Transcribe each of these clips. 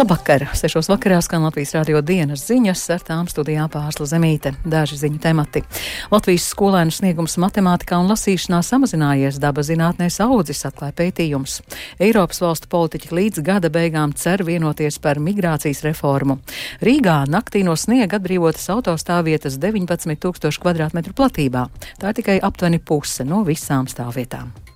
Labvakar! Sešos vakarā skan Latvijas radio dienas ziņas, ar tām studijā pārsla zemīte. Daži ziņu temati. Latvijas skolēnu sniegums matemātikā un lasīšanā samazinājies, daba zinātnēs audzis, atklāja pētījums. Eiropas valstu politiķi līdz gada beigām cer vienoties par migrācijas reformu. Rīgā naktī no sniega atbrīvotas autostāvvietas 19 tūkstošu kvadrātmetru platībā. Tā ir tikai aptuveni puse no visām stāvvietām.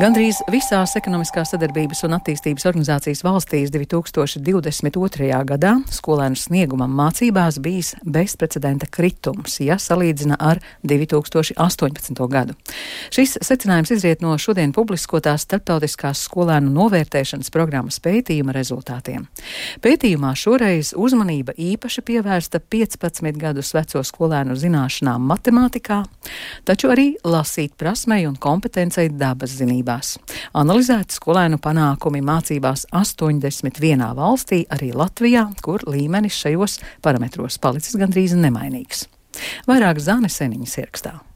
Gandrīz visās ekonomiskās sadarbības un attīstības organizācijas valstīs 2022. gadā skolēnu sniegumam mācībās bijis bezprecedenta kritums, ja salīdzina ar 2018. gadu. Šis secinājums izriet no šodien publiskotās starptautiskās skolēnu novērtēšanas programmas pētījuma rezultātiem. Pētījumā šoreiz uzmanība īpaši pievērsta 15 gadus veco skolēnu zināšanām matemātikā, taču arī lasīt prasmei un kompetencei dabas zinībām mācībās. Analizēti skolēnu panākumi mācībās 81 valstī, arī Latvijā, kur līmenis šajos parametros palicis gandrīz nemainīgs. Vairāk Zāne Seniņas ierakstā.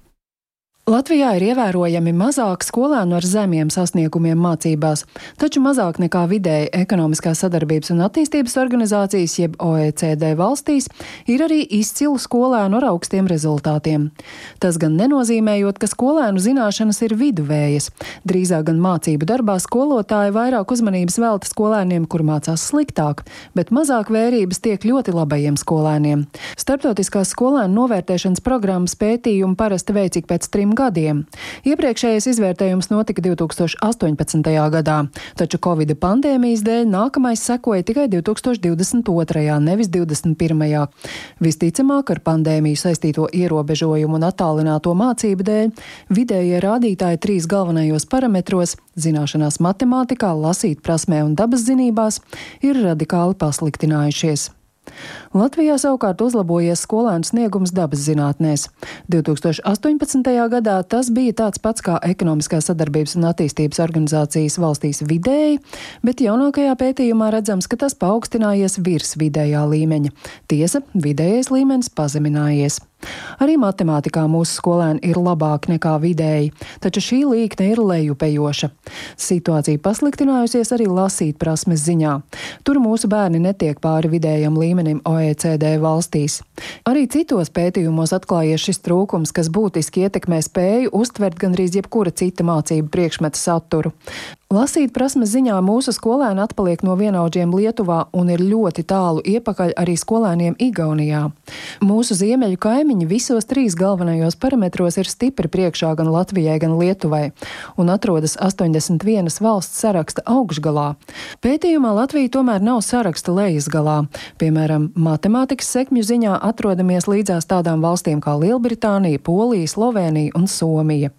Latvijā ir ievērojami mazāk skolēnu ar zemiem sasniegumiem mācībās, taču mazāk nekā vidēji ekonomiskās sadarbības un attīstības organizācijas, jeb OECD valstīs, ir arī izcilu skolēnu ar augstiem rezultātiem. Tas gan nenozīmējot, ka skolēnu zināšanas ir viduvējas. Drīzāk gan mācību darbā skolotāji vairāk uzmanības velta skolēniem, kur mācās sliktāk, bet mazāk vērības tiek ļoti labajiem skolēniem. Startautiskās skolēnu novērtēšanas programmas pētījumu parasti veicīgi pēc trim gadiem. Iepriekšējais izvērtējums notika 2018. gadā, taču Covid pandēmijas dēļ nākamais sekoja tikai 2022. nevis 2021. Visticamāk, ar pandēmiju saistīto ierobežojumu un attālināto mācību dēļ vidējie rādītāji trīs galvenajos parametros - zināšanās matemātikā, lasīt prasmē un dabas zinībās - ir radikāli pasliktinājušies. Latvijā savukārt uzlabojies skolēnu sniegums dabas zinātnēs. 2018. gadā tas bija tāds pats kā ekonomiskās sadarbības un attīstības organizācijas valstīs vidēji, bet jaunākajā pētījumā redzams, ka tas paaugstinājies virs vidējā līmeņa. Tiesa, vidējais līmenis pazeminājies. Arī matemātikā mūsu skolēni ir labāki nekā vidēji, taču šī līkne ir lejupējoša. Situācija pasliktinājusies arī lasīt prasmes ziņā. Tur mūsu bērni netiek pāri vidējam līmenim OECD valstīs. Arī citos pētījumos atklājies šis trūkums, kas būtiski ietekmē spēju uztvert gandrīz jebkura cita mācību priekšmeta saturu. Lasīt prasmes ziņā mūsu skolēni atpaliek no vienaudžiem Lietuvā un ir ļoti tālu iepakaļ arī skolēniem Igaunijā. Mūsu ziemeļu kaimiņi visos trīs galvenajos parametros ir stipri priekšā gan Latvijai, gan Lietuvai un atrodas 81 valsts saraksta augšgalā. Pētījumā Latvija tomēr nav saraksta lejas galā. Piemēram, matemātikas sekmju ziņā atrodamies līdzās tādām valstīm kā Lielbritānija, Polija, Slovenija un Somija.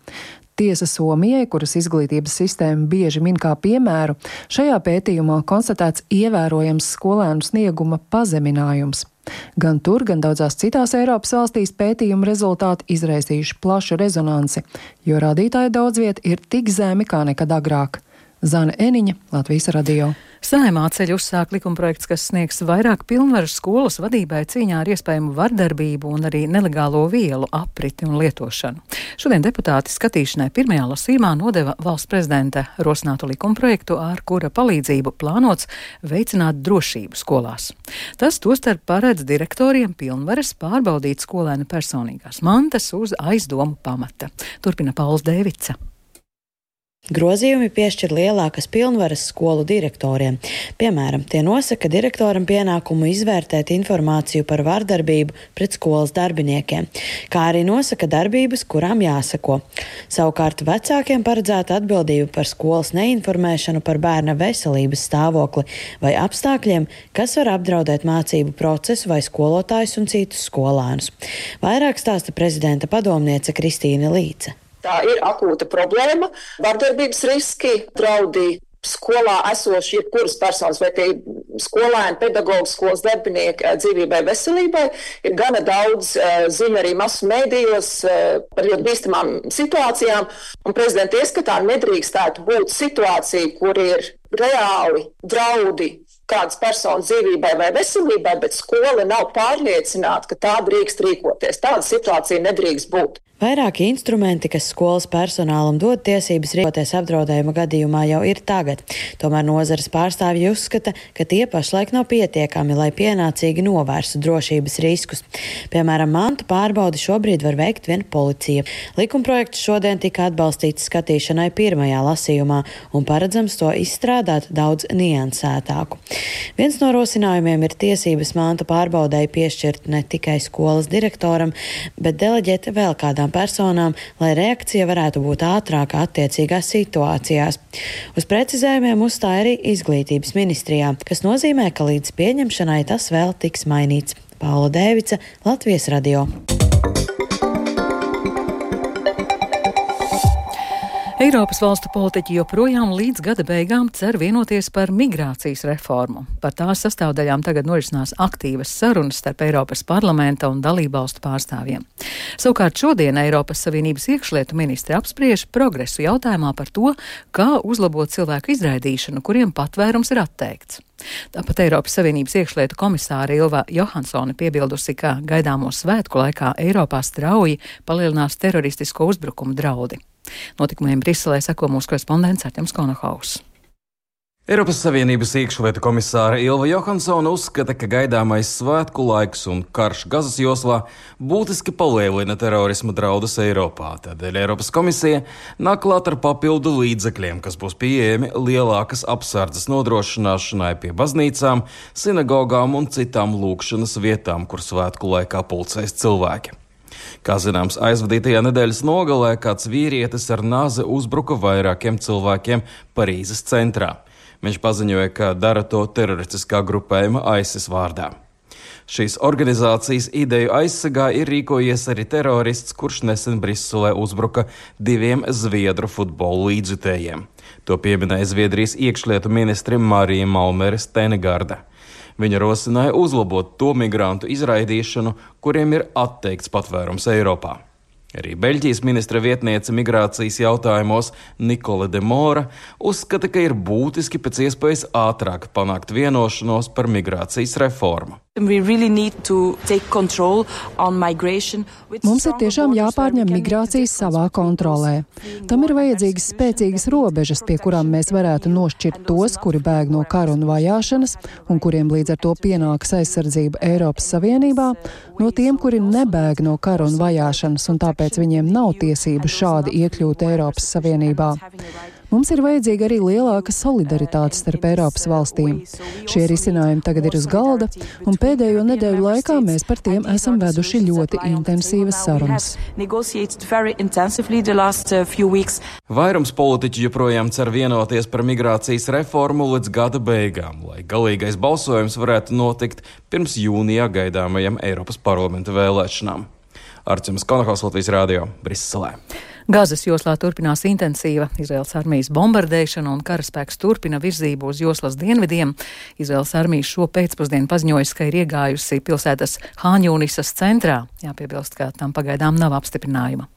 Tiesa Somijai, kuras izglītības sistēma bieži min kā piemēru, šajā pētījumā konstatēts ievērojams skolēnu snieguma pazeminājums. Gan tur, gan daudzās citās Eiropas valstīs pētījuma rezultāti izraisījuši plašu rezonanci, jo rādītāji daudz viet ir tik zemi kā nekad agrāk. Zana Eniņa, Latvijas radio. Saimā ceļ uzsāk likumprojekts, kas sniegs vairāk pilnvaru skolas vadībai cīņā ar iespējamu vardarbību un arī nelegālo vielu apriti un lietošanu. Šodien deputāti skatīšanai pirmajā lasīmā nodeva valsts prezidenta rosinātu likumprojektu, ar kura palīdzību plānots veicināt drošību skolās. Tas tostarp paredz direktoriem pilnvaras pārbaudīt skolēnu personīgās mantas uz aizdomu pamata. Turpina Pauls Dēvica. Grozījumi piešķir lielākas pilnvaras skolu direktoriem. Piemēram, tie nosaka direktoram pienākumu izvērtēt informāciju par vardarbību pret skolas darbiniekiem, kā arī nosaka darbības, kurām jāsako. Savukārt vecākiem paredzēta atbildība par skolas neinformēšanu par bērna veselības stāvokli vai apstākļiem, kas var apdraudēt mācību procesu vai skolotājus un citus skolēnus. Vairāk stāsta prezidenta padomniece Kristīna Līce. Tā ir akūta problēma. Vardarbības riski, draudi skolā esoši jebkuras personas, vai tie skolēni, pedagoģi, skolas darbinieki eh, dzīvībai, veselībai, ir gana daudz uh, ziņu arī masu mēdījos uh, par ļoti bīstamām situācijām. Un prezidenta ieskatā nedrīkstētu būt situācija, kur ir reāli draudi kādas personas dzīvībai vai veselībai, bet skola nav pārliecināta, ka tā drīkst rīkoties. Tāda situācija nedrīkst būt. Vairāki instrumenti, kas skolas personālam dod tiesības rīkoties apdraudējuma gadījumā, jau ir tagad. Tomēr nozares pārstāvji uzskata, ka tie pašlaik nav pietiekami, lai pienācīgi novērstu drošības riskus. Piemēram, mantu pārbaudi šobrīd var veikt vien policija. Likumprojekts šodien tika atbalstīts skatīšanai pirmajā lasījumā un paredzams to izstrādāt daudz niansētāku. Viens no rosinājumiem ir tiesības mantu pārbaudēji piešķirt ne tikai skolas direktoram, bet deleģēt vēl kādām personām, lai reakcija varētu būt ātrāka attiecīgās situācijās. Uz precizējumiem uzstāja arī izglītības ministrijā, kas nozīmē, ka līdz pieņemšanai tas vēl tiks mainīts. Paula Dēvica, Latvijas radio. Eiropas valstu politiķi joprojām līdz gada beigām cer vienoties par migrācijas reformu. Par tās sastāvdaļām tagad norisinās aktīvas sarunas starp Eiropas parlamenta un dalībvalstu pārstāvjiem. Savukārt šodien Eiropas Savienības iekšlietu ministri apspriež progresu jautājumā par to, kā uzlabot cilvēku izraidīšanu, kuriem patvērums ir atteikts. Tāpat Eiropas Savienības iekšlietu komisāra Ilva Johansone piebildusi, ka gaidāmo svētku laikā Eiropā strauji palielinās teroristisko uzbrukumu draudi. Notikumiem Briselē seko mūsu korespondents Arķems Konohaus. Eiropas Savienības iekšlietu komisāra Ilva Johansona uzskata, ka gaidāmais svētku laiks un karš Gazas joslā būtiski palielina terorisma draudus Eiropā. Tādēļ Eiropas komisija nāk klāt ar papildu līdzekļiem, kas būs pieejami lielākas apsardzes nodrošināšanai pie baznīcām, sinagogām un citām lūkšanas vietām, kur svētku laikā pulcēs cilvēki. Kā zināms, aizvadītajā nedēļas nogalē kāds vīrietis ar nāzi uzbruka vairākiem cilvēkiem Parīzes centrā. Viņš paziņoja, ka dara to teroristiskā grupējuma ISIS vārdā. Šīs organizācijas ideju aizsargā ir rīkojies arī terorists, kurš nesen Briselē uzbruka diviem zviedru futbola līdzjutējiem. To pieminēja Zviedrijas iekšlietu ministri Marija Malmere Stenegarda. Viņa rosināja uzlabot to migrantu izraidīšanu, kuriem ir atteikts patvērums Eiropā. Arī Beļģijas ministra vietniece migrācijas jautājumos Nikola de Mora uzskata, ka ir būtiski pēc iespējas ātrāk panākt vienošanos par migrācijas reformu. Really Mums ir tiešām jāpārņem migrācijas savā kontrolē. Tam ir vajadzīgas spēcīgas robežas, pie kurām mēs varētu nošķirt tos, kuri bēg no kara un vajāšanas, un kuriem līdz ar to pienākas aizsardzība Eiropas Savienībā, no tiem, kuri nebēg no kara un vajāšanas, un tāpēc viņiem nav tiesību šādi iekļūt Eiropas Savienībā. Mums ir vajadzīga arī lielāka solidaritāte starp Eiropas valstīm. Šie risinājumi tagad ir uz galda, un pēdējo nedēļu laikā mēs par tiem esam veduši ļoti intensīvas sarunas. Vairums politiķu joprojām cer vienoties par migrācijas reformu līdz gada beigām, lai galīgais balsojums varētu notikt pirms jūnijā gaidāmajām Eiropas parlamenta vēlēšanām. Arčuns Konahaus Latvijas Rādio Briselē. Gazas joslā turpinās intensīva Izraels armijas bombardēšana un karaspēks turpina virzību uz joslas dienvidiem. Izraels armija šo pēcpusdienu paziņojusi, ka ir iegājusi pilsētas Hāņūnisas centrā. Jāpiebilst, ka tam pagaidām nav apstiprinājuma.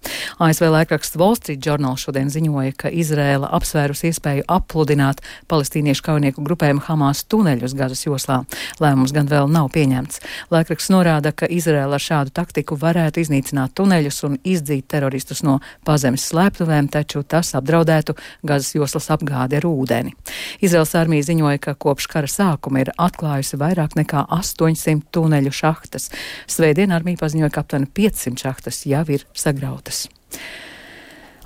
ASV laikraksts Wall Street Journal šodien ziņoja, ka Izraela apsvērus iespēju apludināt palestīniešu kaujinieku grupējumu Hamas tuneļus Gazas joslā. Lēmums gan vēl nav pieņemts. Laikraksts norāda, ka Izraela ar šādu taktiku varētu iznīcināt tuneļus un izdzīt teroristus no pazemes pazemes slēptuvēm, taču tas apdraudētu Gazas joslas apgādi ar ūdeni. Izraels armija ziņoja, ka kopš kara sākuma ir atklājusi vairāk nekā 800 tuneļu šahtas. Svētdien armija paziņoja, ka aptuveni 500 šahtas jau ir sagrautas.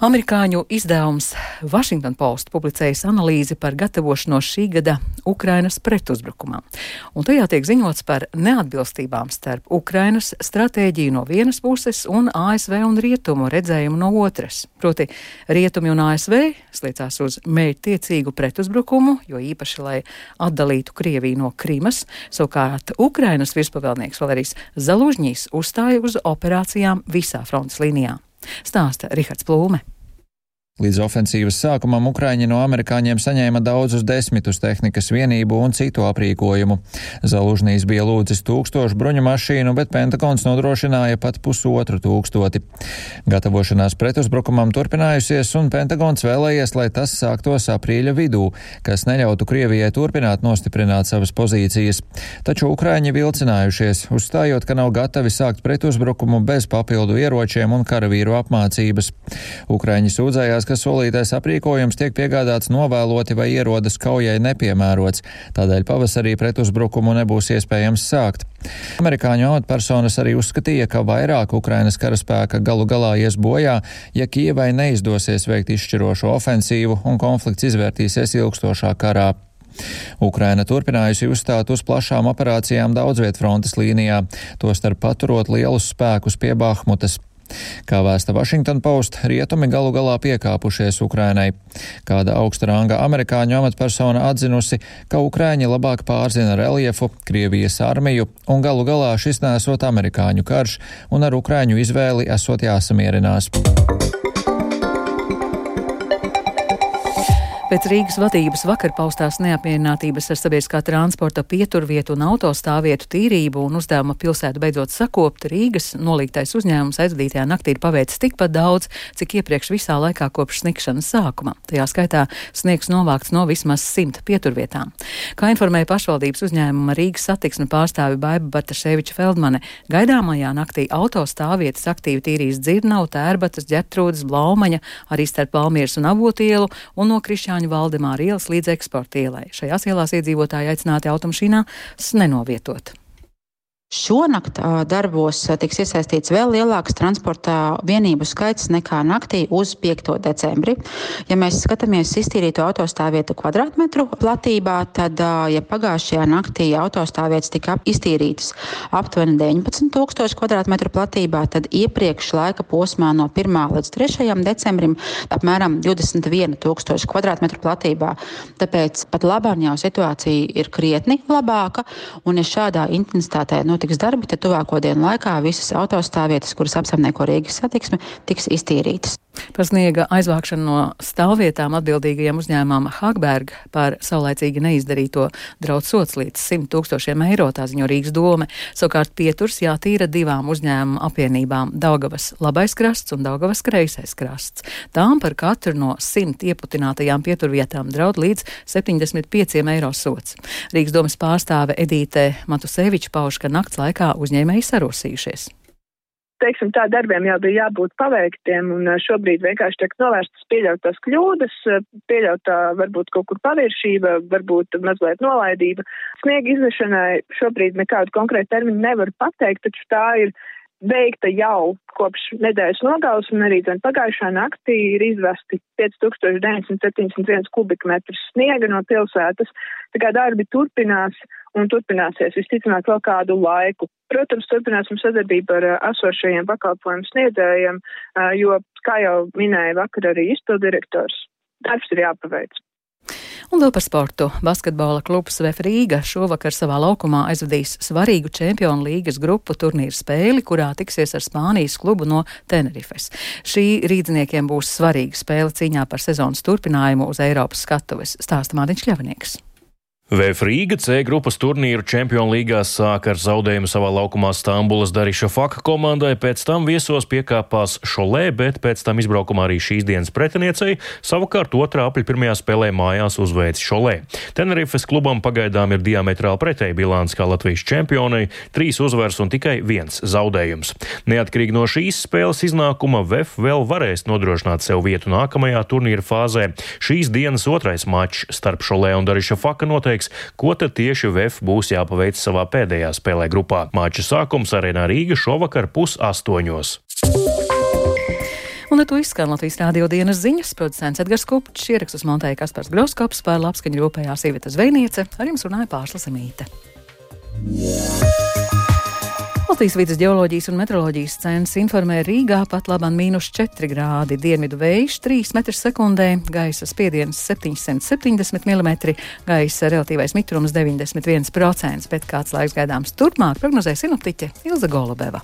Amerikāņu izdevums Washington Post publicējis analīzi par gatavošanos šī gada Ukrainas pretuzbrukumam. Un tajā tiek ziņots par neatbilstībām starp Ukrainas stratēģiju no vienas puses un ASV un Rietumu redzējumu no otras. Proti, Rietumi un ASV sliecās uz mērķtiecīgu pretuzbrukumu, jo īpaši, lai atdalītu Krieviju no Krimas, savukārt Ukrainas virspavēlnieks Valērijas Zalužņīs uzstāja uz operācijām visā frontes līnijā. Stāsta Rihards Plūme. Līdz ofensīvas sākumam Ukraiņi no amerikāņiem saņēma daudzus desmitus tehnikas vienību un citu aprīkojumu. Zalužnīs bija lūdzis tūkstošu bruņu mašīnu, bet Pentagons nodrošināja pat pusotru tūkstoti. Gatavošanās pretuzbrukumam turpinājusies, un Pentagons vēlējies, lai tas sāktos aprīļa vidū, kas neļautu Krievijai turpināt nostiprināt savas pozīcijas. Taču Ukraiņi vilcinājušies, uzstājot, ka nav gatavi sākt pretuzbrukumu bez papildu ieročiem un karavīru apmācības. Ukraiņi sūdzējās, izskatās, ka solītais aprīkojums tiek piegādāts novēloti vai ierodas kaujai nepiemērots, tādēļ pavasarī pretuzbrukumu nebūs iespējams sākt. Amerikāņu amatpersonas arī uzskatīja, ka vairāk Ukrainas karaspēka galu galā ies bojā, ja Kievai neizdosies veikt izšķirošo ofensīvu un konflikts izvērtīsies ilgstošā karā. Ukraina turpinājusi uzstāt uz plašām operācijām daudzviet frontes līnijā, tostarp paturot lielus spēkus pie Bahmutas. Kā vēsta Washington Post, rietumi galu galā piekāpušies Ukrainai. Kāda augsta ranga amerikāņu amatpersona atzinusi, ka Ukraiņi labāk pārzina reliefu, Krievijas armiju, un galu galā šis nesot amerikāņu karš, un ar Ukraiņu izvēli esot jāsamierinās. Pēc Rīgas vadības vakar paustās neapmierinātības ar sabiedriskā transporta pieturvietu un autostāvvietu tīrību un uzdevuma pilsētu beidzot sakopt, Rīgas nolīgtais uzņēmums aizvadītajā naktī ir paveicis tikpat daudz, cik iepriekš visā laikā kopš sniegšanas sākuma. Tajā skaitā sniegs novākts no vismaz simt pieturvietām. Kā informēja pašvaldības uzņēmuma Rīgas satiksme pārstāvi Baiba Bartaševiča Feldmane, gaidāmajā naktī autostāvvietas aktīvi tīrīs Dzirnavu, Tērbatas, Ģertrūdas, Blaumaņa, arī starp Valmieras un Avotielu un no Krišņāņa Jāņu Valdemāra ielas līdz eksporta ielai. Šajās ielās iedzīvotāji aicināti automašīnās nenovietot. Šonakt darbos tiks iesaistīts vēl lielāks transporta vienību skaits nekā naktī uz 5. decembri. Ja mēs skatāmies iztīrīto autostāvvietu kvadrātmetru platībā, tad, ja pagājušajā naktī autostāvvietas tika iztīrītas aptuveni 19,000 kvadrātmetru platībā, tad iepriekš laika posmā no 1. līdz 3. decembrim apmēram 21,000 kvadrātmetru platībā. Tāpēc pat labāk jau situācija ir krietni labāka, un ja šādā intensitātē nu, notiks darbi, tad tuvāko dienu laikā visas autostāvvietas, kuras apsaimnieko Rīgas satiksme, tiks iztīrītas. Par sniega aizvākšanu no stāvvietām atbildīgajiem uzņēmumam Hagberg par saulēcīgi neizdarīto draudz sots līdz 100 tūkstošiem eiro, tā ziņo Rīgas dome. Savukārt pieturs jātīra divām uzņēmumu apvienībām - Daugavas labais krasts un Daugavas kreisais krasts. Tām par katru no 100 ieputinātajām pieturvietām draud līdz 75 eiro sots. Rīgas domas pārstāve Edīte Matuseviča pauž, ka nakts laikā uzņēmēji sarosījušies teiksim, tā darbiem jau bija jābūt paveiktiem, un šobrīd vienkārši tiek novērstas pieļautās kļūdas, pieļautā varbūt kaut kur paviršība, varbūt mazliet nolaidība. Sniega izvešanai šobrīd nekādu konkrētu termiņu nevar pateikt, taču tā ir veikta jau kopš nedēļas nogales, un arī zin, pagājušā naktī ir izvesti 5971 kubikmetrus sniega no pilsētas. Tā kā darbi turpinās un turpināsies visticamāk vēl kādu laiku. Protams, turpināsim sadarbību ar esošajiem pakalpojumu sniedzējiem, jo, kā jau minēja vakar arī izpildirektors, darbs ir jāpaveic. Un vēl par sportu. Basketbola klubs VF Rīga šovakar savā laukumā aizvadīs svarīgu čempionu līgas grupu turnīru spēli, kurā tiksies ar Spānijas klubu no Tenerifes. Šī rīdziniekiem būs svarīga spēle cīņā par sezonas turpinājumu uz Eiropas skatuves, stāsta Mārtiņš Ļavnieks. VF Rīga C grupas turnīru Čempionu līgā sāka ar zaudējumu savā laukumā Stambulas Dariša Faka komandai, pēc tam viesos piekāpās Šolē, bet pēc tam izbraukumā arī šīs dienas pretiniecei, savukārt otrā apļa pirmajā spēlē mājās uzveic Šolē. Tenerifes klubam pagaidām ir diametrāli pretēji bilants kā Latvijas čempionai - trīs uzvaras un tikai viens zaudējums. Neatkarīgi no šīs spēles iznākuma VF vēl varēs nodrošināt sev vietu nākamajā turnīra fāzē. Šīs dienas otrais mačs starp Šolē un Dariša Faka noteiks pateiks, ko tad tieši VF būs jāpaveic savā pēdējā spēlē grupā. Māča sākums arēnā Rīga šovakar pusastoņos. Un ar to izskan Latvijas rādio dienas ziņas. Producents Edgars Kupčs, ierakstus montēja Kaspars Groskops, par labskaņu rūpējās Iveta Zvejniece, ar jums runāja Pārslas Emīte. Yeah. Latvijas vidas geoloģijas un meteoroloģijas centrs informē Rīgā pat labāk mīnus 4 grādi, dienvidu vējš 3 m2, gaisa spiediens 770 mm, gaisa relatīvais mitrums 91%, bet kāds laiks gaidāms turpmāk prognozē sinoptiķe Ilza Golubeva.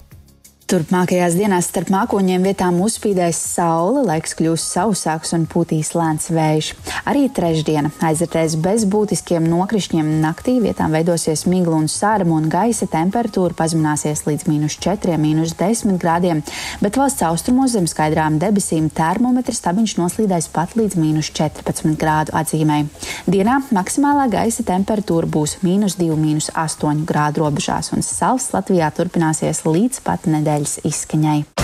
Turpmākajās dienās starp mākoņiem vietām uzspīdēs saule, laiks kļūs sausāks un pūtīs lēns vējš. Arī trešdiena aizritēs bez būtiskiem nokrišņiem. Naktī vietām veidosies migla un sārma, un gaisa temperatūra pazemināsies līdz mīnus 4, mīnus 10 grādiem, bet valsts austrumos zem skaidrām debesīm termometra stabiņš noslīdēs pat līdz mīnus 14 grādu atzīmē. Dienā maksimālā gaisa temperatūra būs mīnus 2, mīnus 8 grādu robežās, un sals Latvijā turpināsies līdz pat nedēļas izskaņai.